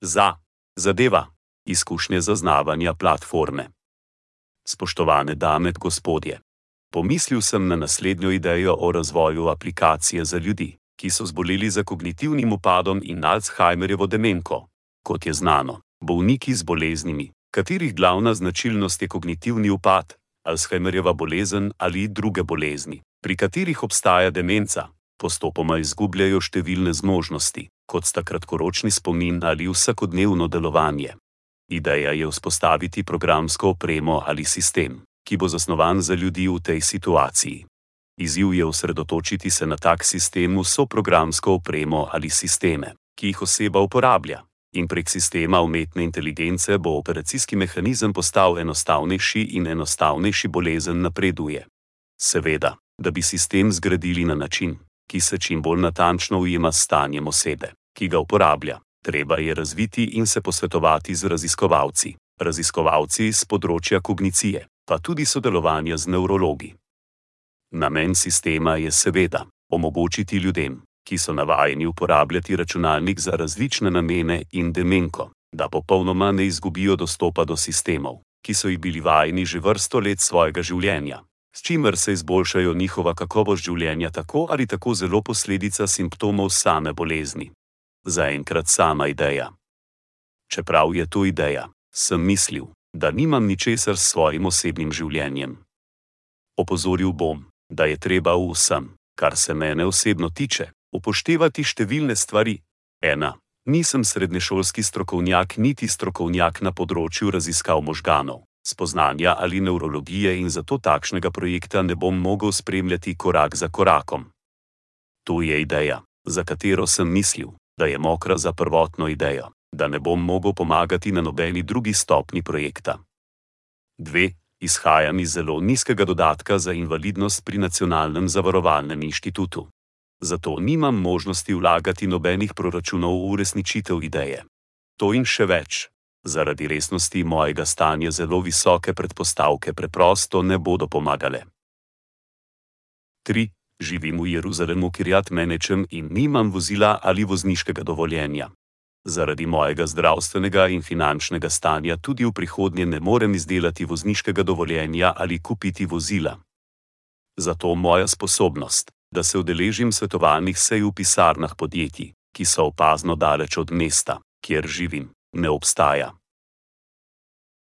Za zadeva izkušnje zaznavanja platforme. Spoštovane dame in gospodje, pomislil sem na naslednjo idejo o razvoju aplikacije za ljudi, ki so zboleli za kognitivnim upadom in Alzheimerjevo demenko. Kot je znano, bolniki z boleznimi, katerih glavna značilnost je kognitivni upad, Alzheimerjeva bolezen ali druge bolezni, pri katerih obstaja demenca, postopoma izgubljajo številne zmožnosti, kot sta kratkoročni spomin ali vsakodnevno delovanje. Ideja je vzpostaviti programsko opremo ali sistem, ki bo zasnovan za ljudi v tej situaciji. Izziv je osredotočiti se na tak sistem vso programsko opremo ali sisteme, ki jih oseba uporablja, in prek sistema umetne inteligence bo operacijski mehanizem postal enostavnejši in enostavnejši bolezen napreduje. Seveda, da bi sistem zgradili na način, ki se čim bolj natančno ujema s stanjem osebe, ki ga uporablja. Treba je razviti in se posvetovati z raziskovalci, raziskovalci z področja kognicije, pa tudi sodelovanja z nevrologi. Namen sistema je seveda omogočiti ljudem, ki so navajeni uporabljati računalnik za različne namene in demenko, da popolnoma ne izgubijo dostopa do sistemov, ki so jih bili vajeni že vrsto let svojega življenja, s čimer se izboljšajo njihova kakovost življenja tako ali tako zelo posledica simptomov same bolezni. Zaenkrat sama ideja. Čeprav je to ideja, sem mislil, da nimam ničesar s svojim osebnim življenjem. Opozoril bom, da je treba v vsem, kar se mene osebno tiče, upoštevati številne stvari. Ena, nisem srednješolski strokovnjak, niti strokovnjak na področju raziskav možganov, spoznanja ali nevrologije, in zato takšnega projekta ne bom mogel spremljati korak za korakom. To je ideja, za katero sem mislil, da je mokra za prvotno idejo, da ne bom mogel pomagati na nobeni drugi stopni projekta. Dve, izhajam iz zelo nizkega dodatka za invalidnost pri Nacionalnem zavarovalnem inštitutu. Zato nimam možnosti vlagati nobenih proračunov v uresničitev ideje. To in še več, zaradi resnosti mojega stanja zelo visoke predpostavke preprosto ne bodo pomagale. 3. Živim v Jeruzalemu, kjer jad menečem in nimam vozila ali vozniškega dovoljenja. Zaradi mojega zdravstvenega in finančnega stanja tudi v prihodnje ne morem izdelati vozniškega dovoljenja ali kupiti vozila. Zato moja sposobnost, da se udeležim svetovalnih sej v pisarnah podjetij, ki so opazno daleč od mesta, kjer živim, ne obstaja.